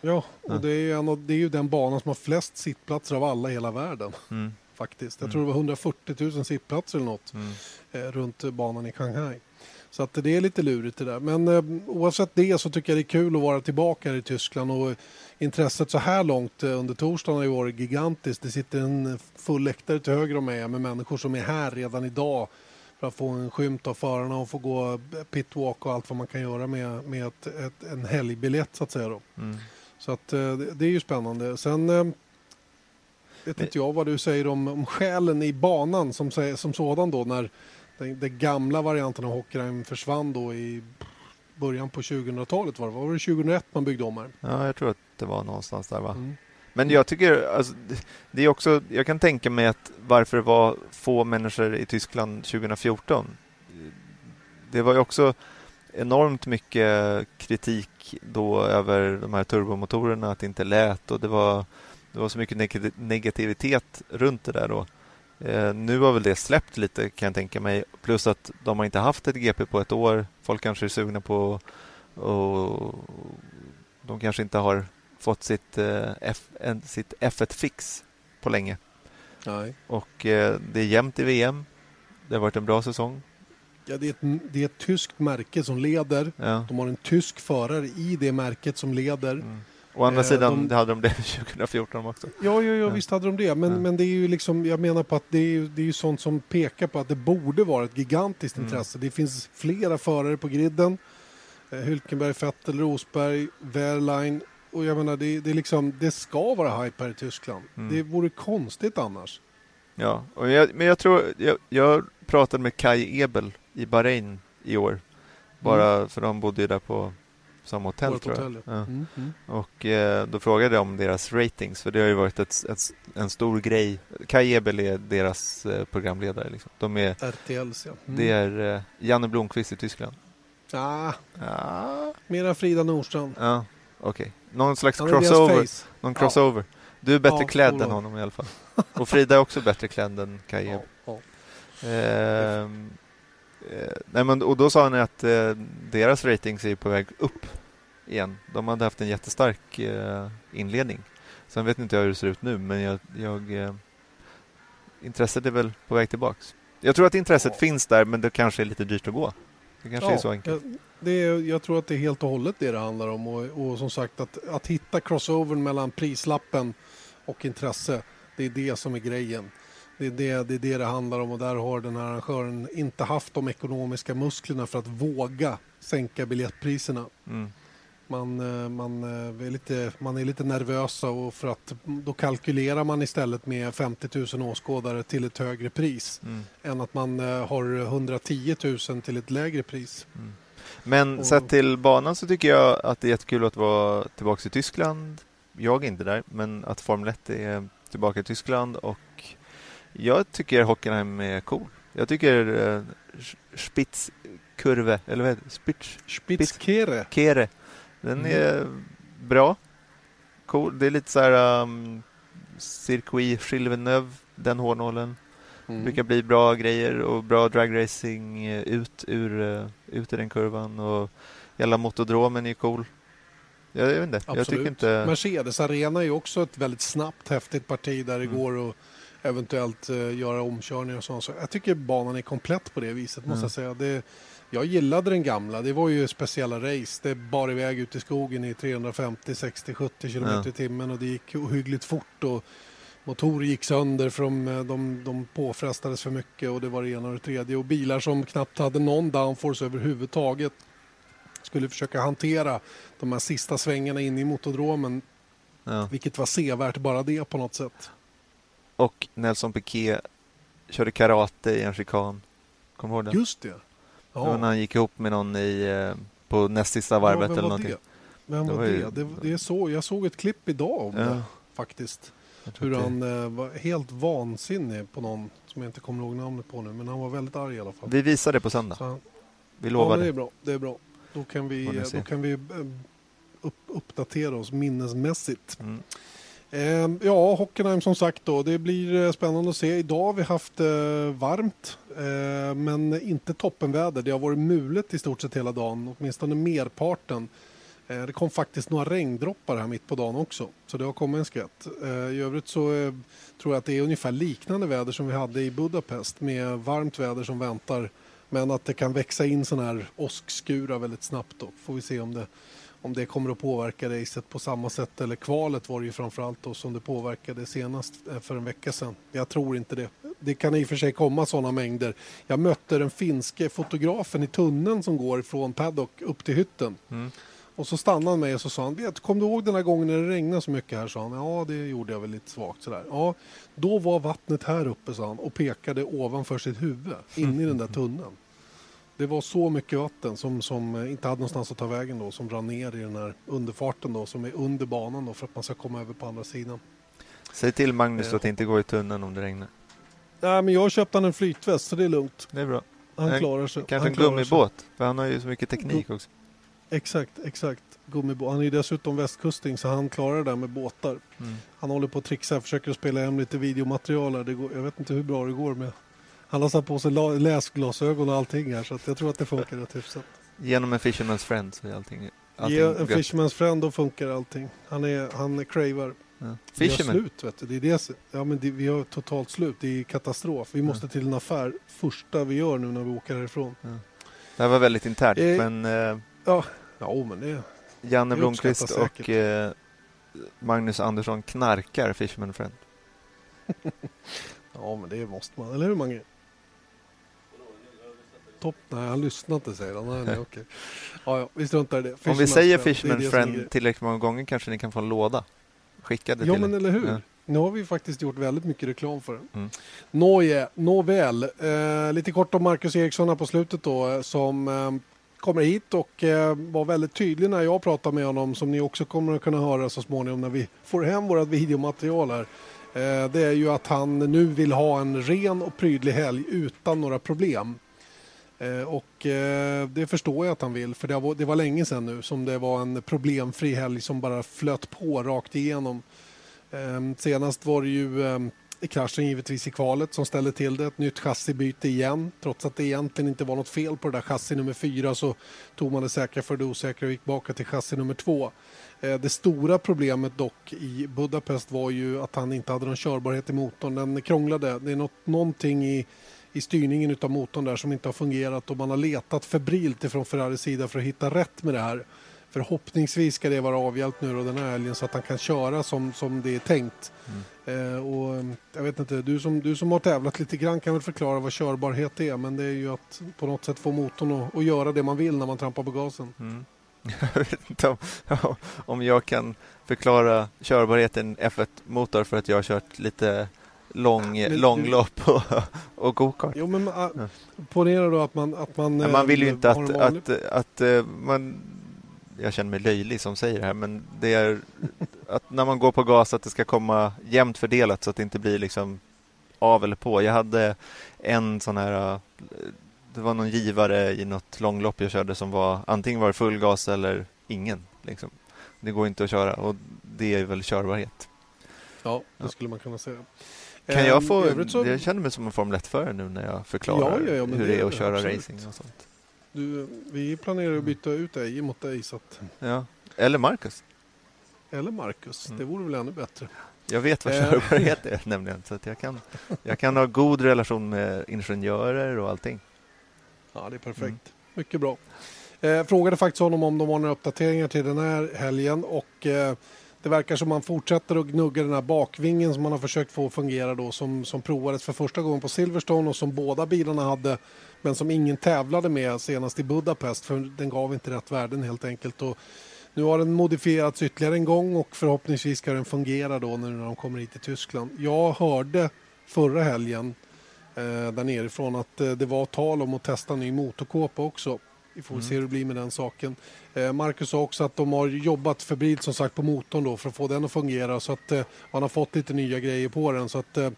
Ja, och ja. Det, är en av, det är ju den banan som har flest sittplatser av alla i hela världen. Mm. Faktiskt. Jag mm. tror det var 140 000 sittplatser eller något mm. eh, runt banan i Shanghai. Så att det är lite lurigt det där. Men eh, oavsett det så tycker jag det är kul att vara tillbaka här i Tyskland och intresset så här långt eh, under torsdagen har ju varit gigantiskt. Det sitter en full läktare till höger om mig med människor som är här redan idag för att få en skymt av förarna och få gå pitwalk och allt vad man kan göra med, med ett, ett, en helgbiljett så att säga. Då. Mm. Så att eh, det är ju spännande. Sen eh, vet inte jag vad du säger om, om själen i banan som, som sådan då när den, den gamla varianten av Hockeyheim försvann då i början på 2000-talet var det. Var det 2001 man byggde om här? Ja, jag tror att det var någonstans där va? Mm. Men jag tycker, alltså, det är också, jag kan tänka mig att varför det var få människor i Tyskland 2014. Det var ju också enormt mycket kritik då över de här turbomotorerna, att det inte lät och det var, det var så mycket negativitet runt det där då. Eh, nu har väl det släppt lite kan jag tänka mig, plus att de har inte haft ett GP på ett år. Folk kanske är sugna på och de kanske inte har fått sitt, eh, F, sitt F1-fix på länge. Nej. Och eh, det är jämnt i VM. Det har varit en bra säsong. Ja, det, är ett, det är ett tyskt märke som leder. Ja. De har en tysk förare i det märket som leder. Mm. Å andra eh, sidan de, hade de det 2014 också. Ja, ja, ja, visst hade de det. Men, ja. men det är ju liksom, jag menar på att det är, det är ju sånt som pekar på att det borde vara ett gigantiskt mm. intresse. Det finns flera förare på griden. Eh, Hülkenberg, Vettel, Rosberg, Wehrlein, och jag menar, det, det, är liksom, det ska vara hype här i Tyskland. Mm. Det vore konstigt annars. Ja, jag, men jag tror, jag, jag pratade med Kai Ebel i Bahrain i år. Bara för de bodde ju där på samma hotell Vårt tror jag. hotell, ja. Ja. Mm, mm. Och eh, då frågade jag om deras ratings, för det har ju varit ett, ett, en stor grej. Kai Ebel är deras eh, programledare. Liksom. De är, RTLs ja. Mm. Det är eh, Janne Blomqvist i Tyskland. Ah, Ja, mera Frida Nordstrand. ja okej. Någon slags crossover. Någon crossover. Du är bättre Ja, klädd än honom i alla fall. Och Frida är också bättre klädd än Kai Ebel. Ja, ja. Ehm, eh, nej men, och då sa han att eh, deras ratings är på väg upp igen. De hade haft en jättestark eh, inledning. Sen vet inte jag hur det ser ut nu, men jag, jag, eh, intresset är väl på väg tillbaks. Jag tror att intresset Ja. finns där, men det kanske är lite dyrt att gå. Det kanske är så enkelt. jag- Det är, jag tror att det är helt och hållet det det handlar om. Och, och som sagt att, att hitta crossovern mellan prislappen och intresse. Det är det som är grejen. Det är det, det är det det handlar om och där har den här arrangören inte haft de ekonomiska musklerna för att våga sänka biljettpriserna. Mm. Man, eh, man, eh, är lite, man är lite nervösa och för att då kalkylerar man istället med 50 000 åskådare till ett högre pris Mm. än att man eh, har 110 000 till ett lägre pris. Men Och- sett till banan så tycker jag att det är jättekul att vara tillbaka i Tyskland. Jag är inte där, men att Formel 1 är tillbaka i Tyskland och jag tycker Hockenheim är cool. Jag tycker eh, Spitzkurve, eller vad heter det? Spitz, Spitzkere. Kere, den Mm. är bra. Cool. Det är lite så här um, Circuit Chilveneuve, den hårnålen. Mm. brukar bli bra grejer och bra dragracing eh, ut ur, eh, ut i den kurvan och hela motodromen är cool. Jag, vet inte, jag tycker inte... Mercedes Arena är ju också ett väldigt snabbt, häftigt parti där det Mm. går att eventuellt uh, göra omkörningar och sånt. Så jag tycker banan är komplett på det viset måste Mm. jag säga. Det, jag gillade den gamla. Det var ju speciella race. Det bar iväg ut i skogen i 350, 60, 70 kilometer Ja. i timmen och det gick ohyggligt fort. Och motorer gick sönder för de, eh, de, de påfrestades för mycket och det var det ena och det tredje. Och bilar som knappt hade någon downforce överhuvudtaget skulle försöka hantera de här sista svängarna in i motodromen, Ja. vilket var sevärt bara det på något sätt. Och Nelson Piquet körde karate i en chikan. Kommer du ihåg det? Just det. Det var när han gick ihop med någon i, eh, på näst sista Ja, varvet vem eller någonting. det? Vem Det var det? Det, det är så, jag såg ett klipp idag om Ja, det faktiskt. Hur han eh, var helt vansinnig på någon som jag inte kommer ihåg namnet på nu, men han var väldigt arg i alla fall. Vi visar det på söndag. Han, Vi ja, lovar men det är bra. Det är bra. Då kan vi, då kan vi eh, upp, uppdatera oss minnesmässigt. Mm. Eh, ja, Hockenheim som sagt då. Det blir eh, spännande att se. Idag har vi haft eh, varmt, eh, men inte toppenväder. Det har varit mulet i stort sett hela dagen, åtminstone merparten. Eh, det kom faktiskt några regndroppar här mitt på dagen också, så det har kommit en skvätt. Eh, I övrigt så eh, tror jag att det är ungefär liknande väder som vi hade i Budapest med varmt väder som väntar. Men att det kan växa in sådana här åskskurar väldigt snabbt då. Får vi se om det, om det kommer att påverka racet på samma sätt. Eller kvalet var det ju framförallt då som det påverkade senast eh, för en vecka sedan. Jag tror inte det. Det kan i och för sig komma sådana mängder. Jag mötte den finske fotografen i tunneln som går från paddock upp till hytten. Mm. Och så stannade han mig och så sa han, vet, kom du ihåg den här gången när det regnade så mycket här? Sa han, ja det gjorde jag väl lite svagt sådär. Ja, då var vattnet här uppe sa han och pekade ovanför sitt huvud, in i den där tunneln. Det var så mycket vatten som, som eh, inte hade någonstans att ta vägen då, som rann ner i den här underfarten då, som är under banan då för att man ska komma över på andra sidan. Säg till Magnus Eh. att inte gå i tunneln om det regnar. Nej, men jag köpte han en flytväst så det är lugnt. Det är bra. Han En- klarar sig. Kanske han en klarar sig. gummibåt, för han har ju så mycket teknik också. Exakt, exakt. Gummibåt. Han är ju dessutom västkusting så han klarar det där med båtar. Mm. Han håller på att trixa, försöker spela hem lite videomaterial här. Det går, jag vet inte hur bra det går med. Han har satt på sig la- läsglasögon och allting här så jag tror att det funkar rätt hyfsat. Genom en Fisherman's Friend så är allting, allting Ge en gött. Fisherman's Friend då funkar allting. Han är, han cravar. Ja. Vi har Fisherman, slut vet du. Det är det, ja, men det, vi har totalt slut. Det är katastrof. Vi måste till en affär första vi gör nu när vi åker härifrån. det här var väldigt internt, Eh, men eh, Ja, men det Janne det Blomqvist och eh, Magnus Andersson knarkar Fisherman Friend. Ja, men det måste man. Eller hur Mange? Topp? Nej, han lyssnar inte säger han. Nej, nej, okej. Ja, ja, vi struntar i det. Om vi säger Friend, Fishman Friend tillräckligt många gånger kanske ni kan få en låda skickade Ja, men er. eller hur? Ja. Nu har vi faktiskt gjort väldigt mycket reklam för den. Mm. Nåje, nåväl. Eh, lite kort om Marcus Eriksson här på slutet då eh, som eh, kommer hit och eh, var väldigt tydlig när jag pratade med honom som ni också kommer att kunna höra så småningom när vi får hem vårt videomaterial här. Eh, det är ju att han nu vill ha en ren och prydlig helg utan några problem. Eh, och eh, det förstår jag att han vill för det var, det var länge sedan nu som det var en problemfri helg som bara flöt på rakt igenom. Ehm, senast var det ju ehm, kraschen givetvis i kvalet som ställde till det. Ett nytt chassibyte igen. Trots att det egentligen inte var något fel på det där chassi nummer fyra så tog man det säkra för det osäkra och gick tillbaka till chassi nummer två. Eh, det stora problemet dock i Budapest var ju att han inte hade någon körbarhet i motorn. Den krånglade. Det är något, någonting i, i styrningen av motorn där som inte har fungerat och man har letat febrilt ifrån Ferraris sida för att hitta rätt med det här. Förhoppningsvis ska det vara avhjälpt nu då den här helgen så att han kan köra som, som det är tänkt. Eh, och, eh, jag vet inte, du som, du som har tävlat lite grann kan väl förklara vad körbarhet är men det är ju att på något sätt få motorn att, att göra det man vill när man trampar på gasen. Mm. Jag vet inte om, om jag kan förklara körbarheten F1-motor för att jag har kört lite lång, Men du- långlopp och, och go-kart. Jo men Ja. ponera då att man... Att man, Men man vill ju eh, inte att, vanlig- att, att, eh, man... Jag känner mig löjlig som säger det här, men det är att när man går på gas att det ska komma jämnt fördelat så att det inte blir liksom av eller på. Jag hade en sån här... eh, Det var någon givare i något långlopp jag körde som var antingen var det full gas eller ingen. Liksom. Det går inte att köra och det är väl körbarhet. Ja, det Ja. skulle man kunna säga. Kan jag Ehm, få... så- Jag känner mig som en Formel 1-förare nu när jag förklarar Ja, ja, hur det är att köra absolut. racing och sånt. Du, vi planerar att byta ut dig mot dig, så att, Ja. Eller Marcus. eller Marcus. Mm. Det vore väl ännu bättre. Jag vet vad Eh. körbarhet är nämligen. Så att jag, kan, jag kan ha god relation med ingenjörer och allting. Ja, det är perfekt. Mm. Mycket bra. Eh, frågade faktiskt honom om de har några uppdateringar till den här helgen och eh, det verkar som man fortsätter att gnugga den här bakvingen som man har försökt få att fungera då som, som provades för första gången på Silverstone och som båda bilarna hade men som ingen tävlade med senast i Budapest för den gav inte rätt värden helt enkelt. Och nu har den modifierats ytterligare en gång och förhoppningsvis ska den fungera då nu när de kommer hit till Tyskland. Jag hörde förra helgen eh, där nerifrån att eh, det var tal om att testa ny motorkåpa också. Vi får Mm. se hur det blir med den saken. Eh, Marcus sa också att de har jobbat febrilt som sagt på motorn då för att få den att fungera så att eh, han har fått lite nya grejer på den så att eh,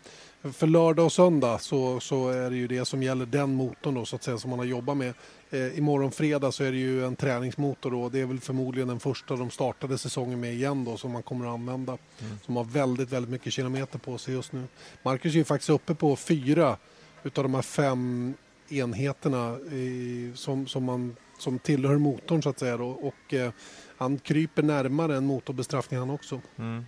för lördag och söndag så, så är det ju det som gäller den motorn då så att säga som man har jobbat med. Eh, imorgon fredag så är det ju en träningsmotor då. Det är väl förmodligen den första de startade säsongen med igen då som man kommer att använda. Mm. Som har väldigt, väldigt mycket kilometer på sig just nu. Marcus är ju faktiskt uppe på fyra utav de här fem enheterna i, som, som, man, som tillhör motorn så att säga. Då. Och eh, han kryper närmare en motorbestraffning han också. Mm.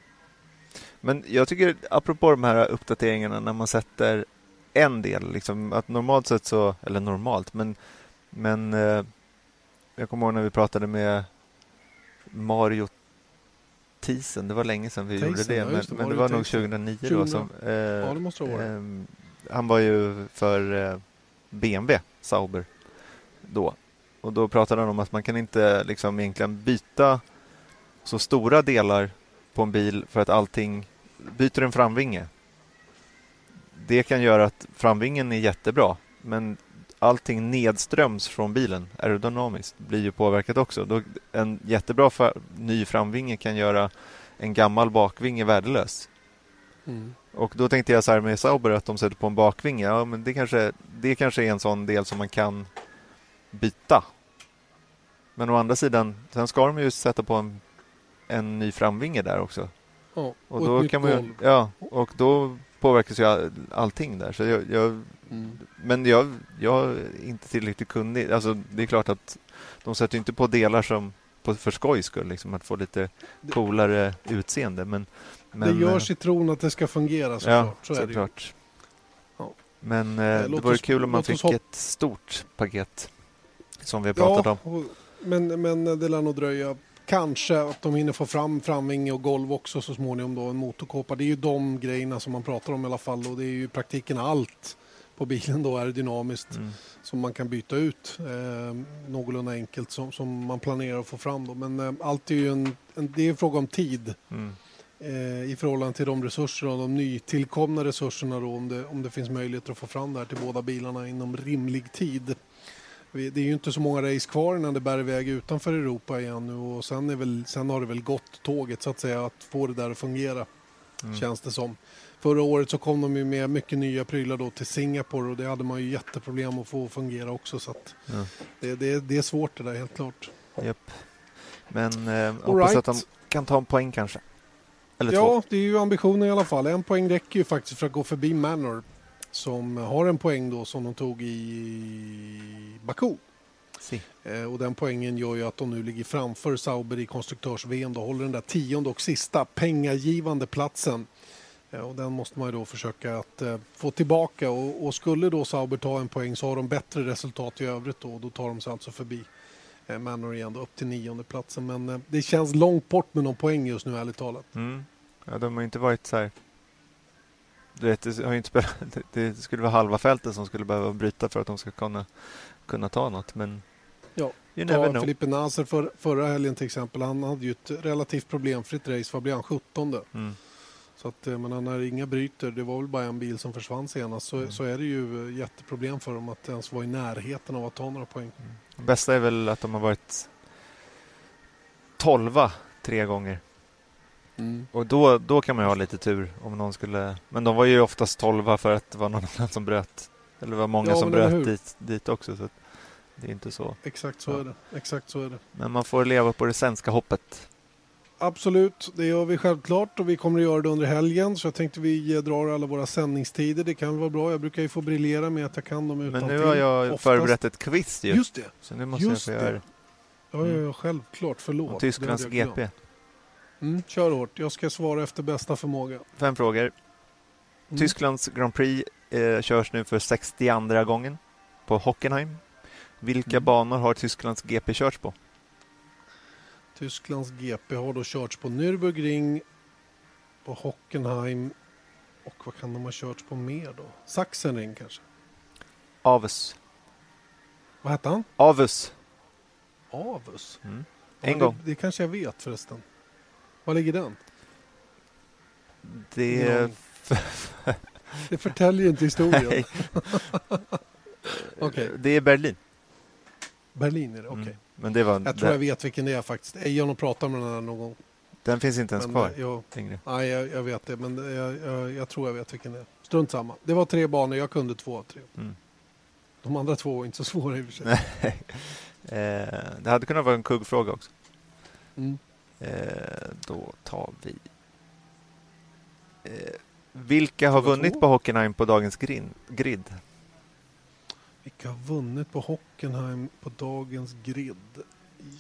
Men jag tycker, apropå de här uppdateringarna, när man sätter en del, liksom, att normalt sett så, eller normalt, men, men eh, jag kommer ihåg när vi pratade med Mario Thiessen, det var länge sedan vi gjorde Thiessen, det, ja, men, det, men det var nog Thiessen. 2009 då. 2000. Som, eh, Ja, det måste det ha varit. ehm, han var ju för eh, BMW, Sauber, då. Och då pratade han om att man kan inte liksom egentligen byta så stora delar på en bil för att allting byter en framvinge. Det kan göra att framvingen är jättebra, men allting nedströms från bilen aerodynamiskt blir ju påverkat också. Då, en jättebra ny framvinge kan göra en gammal bakvinge värdelös. Mm. Och då tänkte jag så här med Sauber att de sätter på en bakvinge. Ja, men det kanske, det kanske är en sån del som man kan byta. Men å andra sidan, sen ska de ju sätta på en, en ny framvinge där också. Ja, Och, och då kan man ju, ja, och då påverkas ju all, allting där. Så jag, jag, Mm. men jag, jag är inte tillräckligt kunnig. Alltså, det är klart att de sätter inte på delar som på, för skojs skull, liksom, att få lite coolare utseende. Men, men, det eh, görs i tron att det ska fungera såklart. så är såklart. Ja. Men eh, Eh, det vore oss- kul om man fick ett stort paket som vi har pratat Ja, om. och, men, men det lär nog dröja. Kanske att de hinner få fram framvinge och golv också så småningom då, en motorkåpa. Det är ju de grejerna som man pratar om i alla fall och det är ju i praktiken allt på bilen då aerodynamiskt Mm. som man kan byta ut eh, någorlunda enkelt som, som man planerar att få fram. Då. Men eh, allt är ju en, en, det är en fråga om tid Mm. Eh, i förhållande till de resurser och de nytillkomna resurserna då, om, det, om det finns möjligheter att få fram det här till båda bilarna inom rimlig tid. Det är ju inte så många race kvar innan det bär iväg utanför Europa igen nu och sen, är väl, sen har det väl gått tåget så att säga att få det där att fungera Mm. känns det som. Förra året så kom de ju med mycket nya prylar då till Singapore och det hade man ju jätteproblem att få fungera också så att Ja. det, det, det är svårt det där helt klart. Japp. Men eh, hoppas right. att de kan ta en poäng kanske. Eller Ja, två. det är ju ambitionen i alla fall. En poäng räcker ju faktiskt för att gå förbi Manor som har en poäng då som de tog i Baku. Si. Eh, och den poängen gör ju att de nu ligger framför Sauber i konstruktörs-VM. Då håller den där tionde och sista pengagivande platsen. Eh, och den måste man ju då försöka att eh, få tillbaka. Och, och skulle då Sauber ta en poäng så har de bättre resultat i övrigt då. Då tar de sig alltså förbi Manor igen då, upp till nionde platsen. Men eh, det känns långt bort med någon poäng just nu ärligt talat. Mm. Ja, de har inte varit så här... Du vet, det, har inte spelat, det- skulle vara halva fältet som skulle behöva bryta för att de ska kunna, kunna ta något. Men Ja, you never Ta know. Felipe Nasser för, förra helgen till exempel. Han hade ju ett relativt problemfritt race. Vad blev han? 17 Mm. Så att, eh, men när inga bryter, det var väl bara en bil som försvann senast, så, Mm. så är det ju eh, jätteproblem för dem att ens vara i närheten av att ta några poäng. Det bästa är väl att de har varit tolva tre gånger. Och då, då kan man ju ha lite tur om någon skulle... Men de var ju oftast tolva för att det var någon annan som bröt. Eller det var många Ja, som bröt dit, dit också. Så det är inte så. Exakt så Ja. är det. Exakt så är det. Men man får leva på det svenska hoppet. Absolut, det gör vi självklart och vi kommer att göra det under helgen. Så jag tänkte vi drar alla våra sändningstider. Det kan vara bra. Jag brukar ju få briljera med att jag kan dem Men utan nu har jag förberett ett quiz ju. Just det. Så nu måste Just jag få göra det. det. Ja, ja, Mm. ja, självklart. Förlåt. Det Tysklands. GP. Mm, kör hårt. Jag ska svara efter bästa förmåga. Fem frågor. Mm. Tysklands Grand Prix eh, körs nu för 62 gången på Hockenheim. Vilka Mm. banor har Tysklands GP körts på? Tysklands GP har då körts på Nürburgring, på Hockenheim och vad kan de ha körts på mer då? Sachsenring kanske? Avus. Vad hette han? Avus. Avus? Mm. Ja, En det, gång. Det kanske jag vet förresten. Var ligger den? Det aning. Det förtäljer inte historien. Okej. det är Berlin. Berlin är det, okej. Mm. Men det var... Jag tror jag vet vilken det är faktiskt. Ejon och pratar med den här någon gång. den finns inte ens Men, kvar eh, jag, längre. nej, jag, jag vet det, men jag, jag, jag tror jag vet vilken det är. Strunt samma. Det var tre banor, jag kunde två av tre. Mm. De andra två var inte så svåra i och för sig. Eh, det hade kunnat vara en kuggfråga också. Mm. Eh, då tar vi... Eh, vilka har vunnit på Hockenheim på dagens grin, grid? Vilka har vunnit på Hockenheim på dagens grid?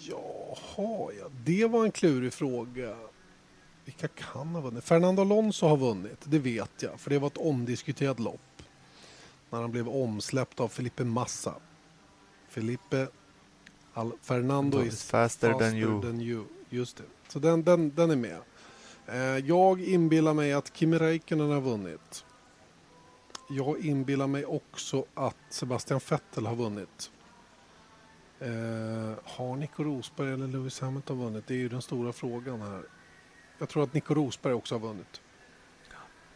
Jaha, ja. Det var en klurig fråga. Vilka kan ha vunnit? Fernando Alonso har vunnit, det vet jag. För det var ett omdiskuterat lopp. När han blev omsläppt av Felipe Massa. Felipe Al Fernando is faster, faster than you. than you. Just det. Så den, den, den är med. Eh, jag inbillar mig att Kimi Räikkönen har vunnit. Jag inbillar mig också att Sebastian Vettel har vunnit. Eh, har Nico Rosberg eller Lewis Hamilton vunnit? Det är ju den stora frågan här. Jag tror att Nico Rosberg också har vunnit.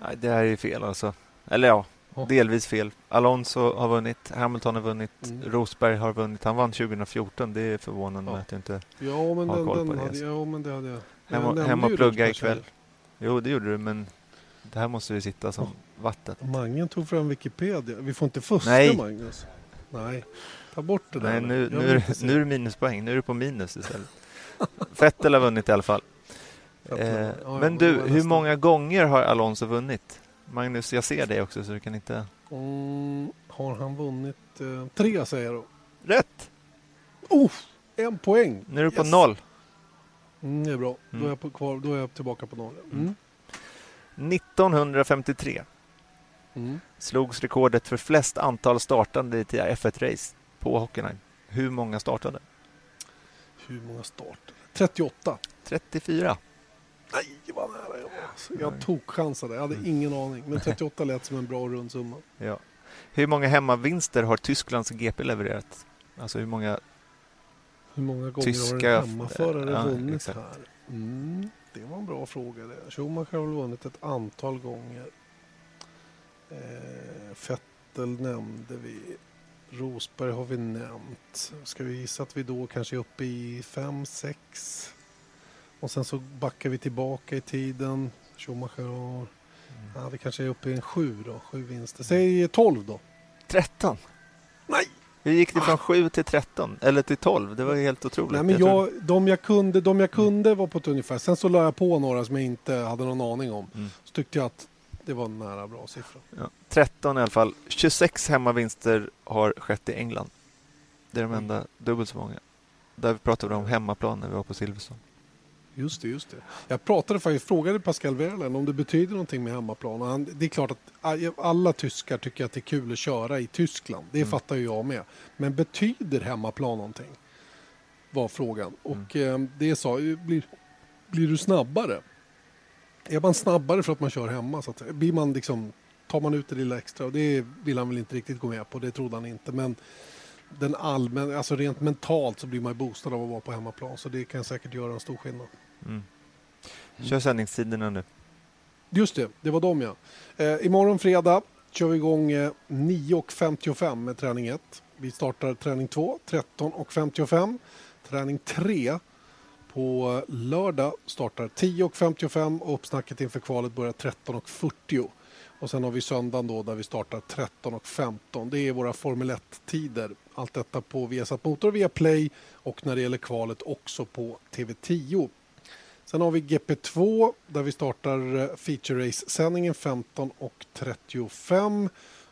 Nej, det här är fel alltså. Eller ja, Ja. delvis fel. Alonso har vunnit, Hamilton har vunnit, Mm. Rosberg har vunnit. Han vann 2014. Det är förvånande Ja. att jag inte... Ja, men, Har den, koll på den det, hade, ja, men det hade jag. Hem och, hem och plugga ikväll. Jo, det gjorde du, men det här måste ju sitta som Ja. vatten. Mangen tog fram Wikipedia. Vi får inte fuska, Nej. Magnus. Nej, ta bort det där. Nej, nu, nu, se. nu är det minuspoäng. Nu är du på minus istället. Vettel har vunnit i alla fall. Eh, men då du, hur många gånger har Alonso vunnit? Magnus, jag ser dig också så du kan inte... Mm, har han vunnit eh, tre säger då. Rätt! Oh, en poäng. Nu är du på Yes. noll. Mm, det är bra. Då, Mm. är jag på, kvar, då är jag tillbaka på noll. Mm. 1953 Mm. slogs rekordet för flest antal startande i ett F1-race på Hockenheim. Hur många startade? Hur många starter? 38. 34. Nej, vad nära jag var. Jag tog chansade. Jag hade ingen aning. Men 38 lät som en bra rund summa. Ja. Hur många hemmavinster har Tysklands GP levererat? Alltså hur många Hur många gånger Tyska- har en hemmaförare ja, vunnit exakt. här? Mm, det var en bra fråga det. Schumacher har väl vunnit ett antal gånger. Eh, Vettel nämnde vi. Rosberg har vi nämnt. Ska vi gissa att vi då kanske är uppe i 5, 6? Och sen så backar vi tillbaka i tiden. Schumacher har... Ja, vi kanske är uppe i en 7 då. 7 vinster. Säg 12 då. 13? Nej! Hur gick det från 7 till 13? Eller till 12? Det var helt otroligt. Nej, men jag, de, jag kunde, de jag kunde var på ett ungefär. Sen så la jag på några som jag inte hade någon aning om. Mm. Så tyckte jag att det var en nära bra siffra. Ja, 13 i alla fall. 26 hemmavinster har skett i England. Det är de enda dubbelt så många. Där pratade vi om hemmaplan när vi var på Silverstone. Just det, just det. Jag pratade faktiskt, frågade Pascal Wehrlein om det betyder någonting med hemmaplan. Han, det är klart att alla tyskar tycker att det är kul att köra i Tyskland. Det Mm. fattar ju jag med. Men betyder hemmaplan någonting? Var frågan. Och eh, det sa blir, blir du snabbare? Är man snabbare för att man kör hemma? Så att, blir man liksom, tar man ut det lilla extra? Och det vill han väl inte riktigt gå med på. Det trodde han inte. Men den allmän, alltså rent mentalt så blir man boostad av att vara på hemmaplan. Så det kan säkert göra en stor skillnad. Mm. Kör sändningstiderna nu. Just det, det var de ja. Eh, imorgon fredag kör vi igång eh, 9.55 med träning 1. Vi startar träning 2 13.55. Träning 3 på lördag startar 10.55 och uppsnacket inför kvalet börjar 13.40. Och sen har vi söndagen då där vi startar 13.15. Det är våra Formel 1-tider. Allt detta på Viasat Motor via Play och när det gäller kvalet också på TV10. Sen har vi GP2 där vi startar eh, feature race-sändningen 15.35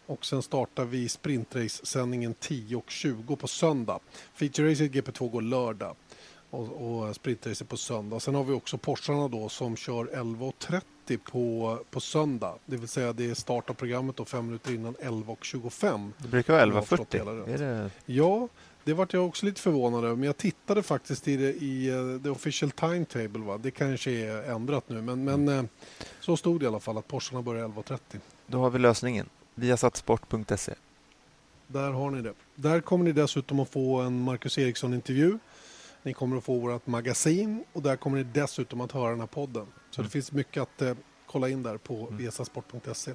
och sen startar vi sprintrace-sändningen 10.20 på söndag. Feature race i GP2 går lördag och, och sprintrace på söndag. Sen har vi också Porscharna då som kör 11.30 på, på söndag. Det vill säga det är start av programmet då fem minuter innan 11.25. Det brukar vara Om jag har förstått det hela 11.40. rätt. Är det... Ja, det vart jag också lite förvånad över. Men jag tittade faktiskt i, det, i uh, the official timetable. Va? Det kanske är ändrat nu. Men, men eh, så stod det i alla fall att Porscharna börjar 11.30. Då har vi lösningen. Viasatsport.se. Där har ni det. Där kommer ni dessutom att få en Marcus Eriksson-intervju. Ni kommer att få vårt magasin och där kommer ni dessutom att höra den här podden. Så Mm. det finns mycket att eh, kolla in där på Mm. viasasport.se.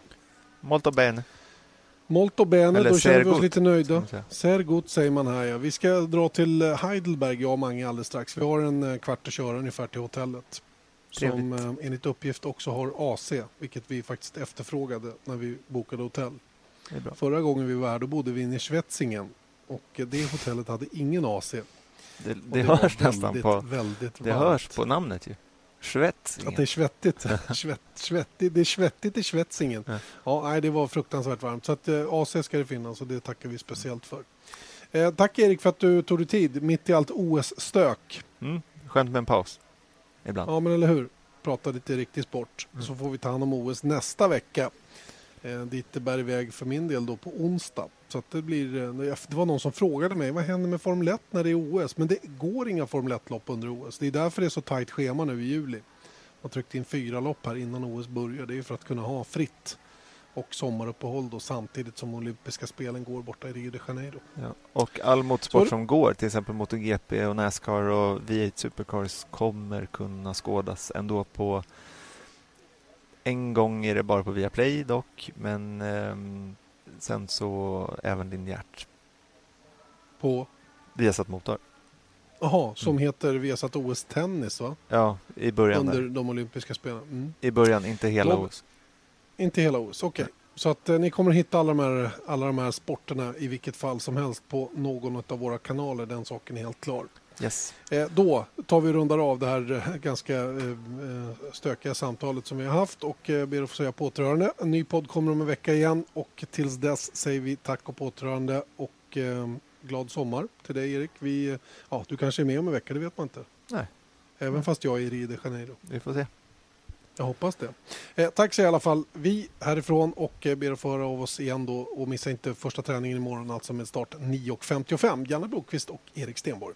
Molto bene. Molto bene, Eller då känner vi oss lite nöjda. Ser gott säger man här ja. Vi ska dra till eh, Heidelberg, jag och Mange alldeles strax. Vi har en eh, kvart att köra ungefär till hotellet. Som eh, enligt uppgift också har AC, vilket vi faktiskt efterfrågade när vi bokade hotell. Förra gången vi var här då bodde vi inne i Schwetzingen och eh, det hotellet hade ingen AC. Det, det var hörs nästan väldigt, på... Väldigt Det varmt. hörs på namnet ju. Schwetzingen. Att det är svettigt. Svett, svettigt. Det är svettigt i Schwetzingen. Ja. Ja, nej, det var fruktansvärt varmt. Så att, eh, AC ska det finnas och det tackar vi speciellt för. Eh, tack Erik för att du tog dig tid mitt i allt OS-stök. Mm. Skönt med en paus. Ibland. Ja, men eller hur? Prata lite riktig sport. Mm. Så får vi ta hand om OS nästa vecka. Eh, dit det bär iväg för min del då på onsdag. Så det blir... eh, Det var någon som frågade mig vad händer med Formel 1 när det är OS? Men det går inga Formel 1-lopp under OS. Det är därför det är så tajt schema nu i juli. Man tryckte in fyra lopp här innan OS börjar. Det är för att kunna ha fritt och sommaruppehåll då samtidigt som olympiska spelen går borta i Rio de Janeiro. Ja. Och all motorsport som går, till exempel MotoGP och Nascar och V8 Supercars kommer kunna skådas ändå på en gång är det bara på Viaplay dock, men ehm, sen så även linjärt. På, Viasat Motor. aha, som Mm. heter Viasat OS Tennis va? Ja, i början. Under Där. de olympiska spelen. Mm. I början, inte hela De- OS. Inte hela OS, okej. Så att eh, ni kommer hitta alla de, här, alla de här sporterna i vilket fall som helst på någon av våra kanaler. Den saken är helt klar. Yes. Eh, då tar vi och rundar av det här eh, ganska eh, stökiga samtalet som vi har haft och ber att få säga påtrörande. En ny podd kommer om en vecka igen och tills dess säger vi tack och påtrörande och eh, glad sommar till dig Erik. Vi, ja, du kanske är med om en vecka, det vet man inte. Nej. Även fast jag är i Rio de Janeiro. Vi får se. Jag hoppas det. Eh, tack så i alla fall vi härifrån och eh, ber att få höra av oss igen då och missa inte första träningen imorgon alltså med start 9.55. Janne Blomqvist och Erik Stenborg.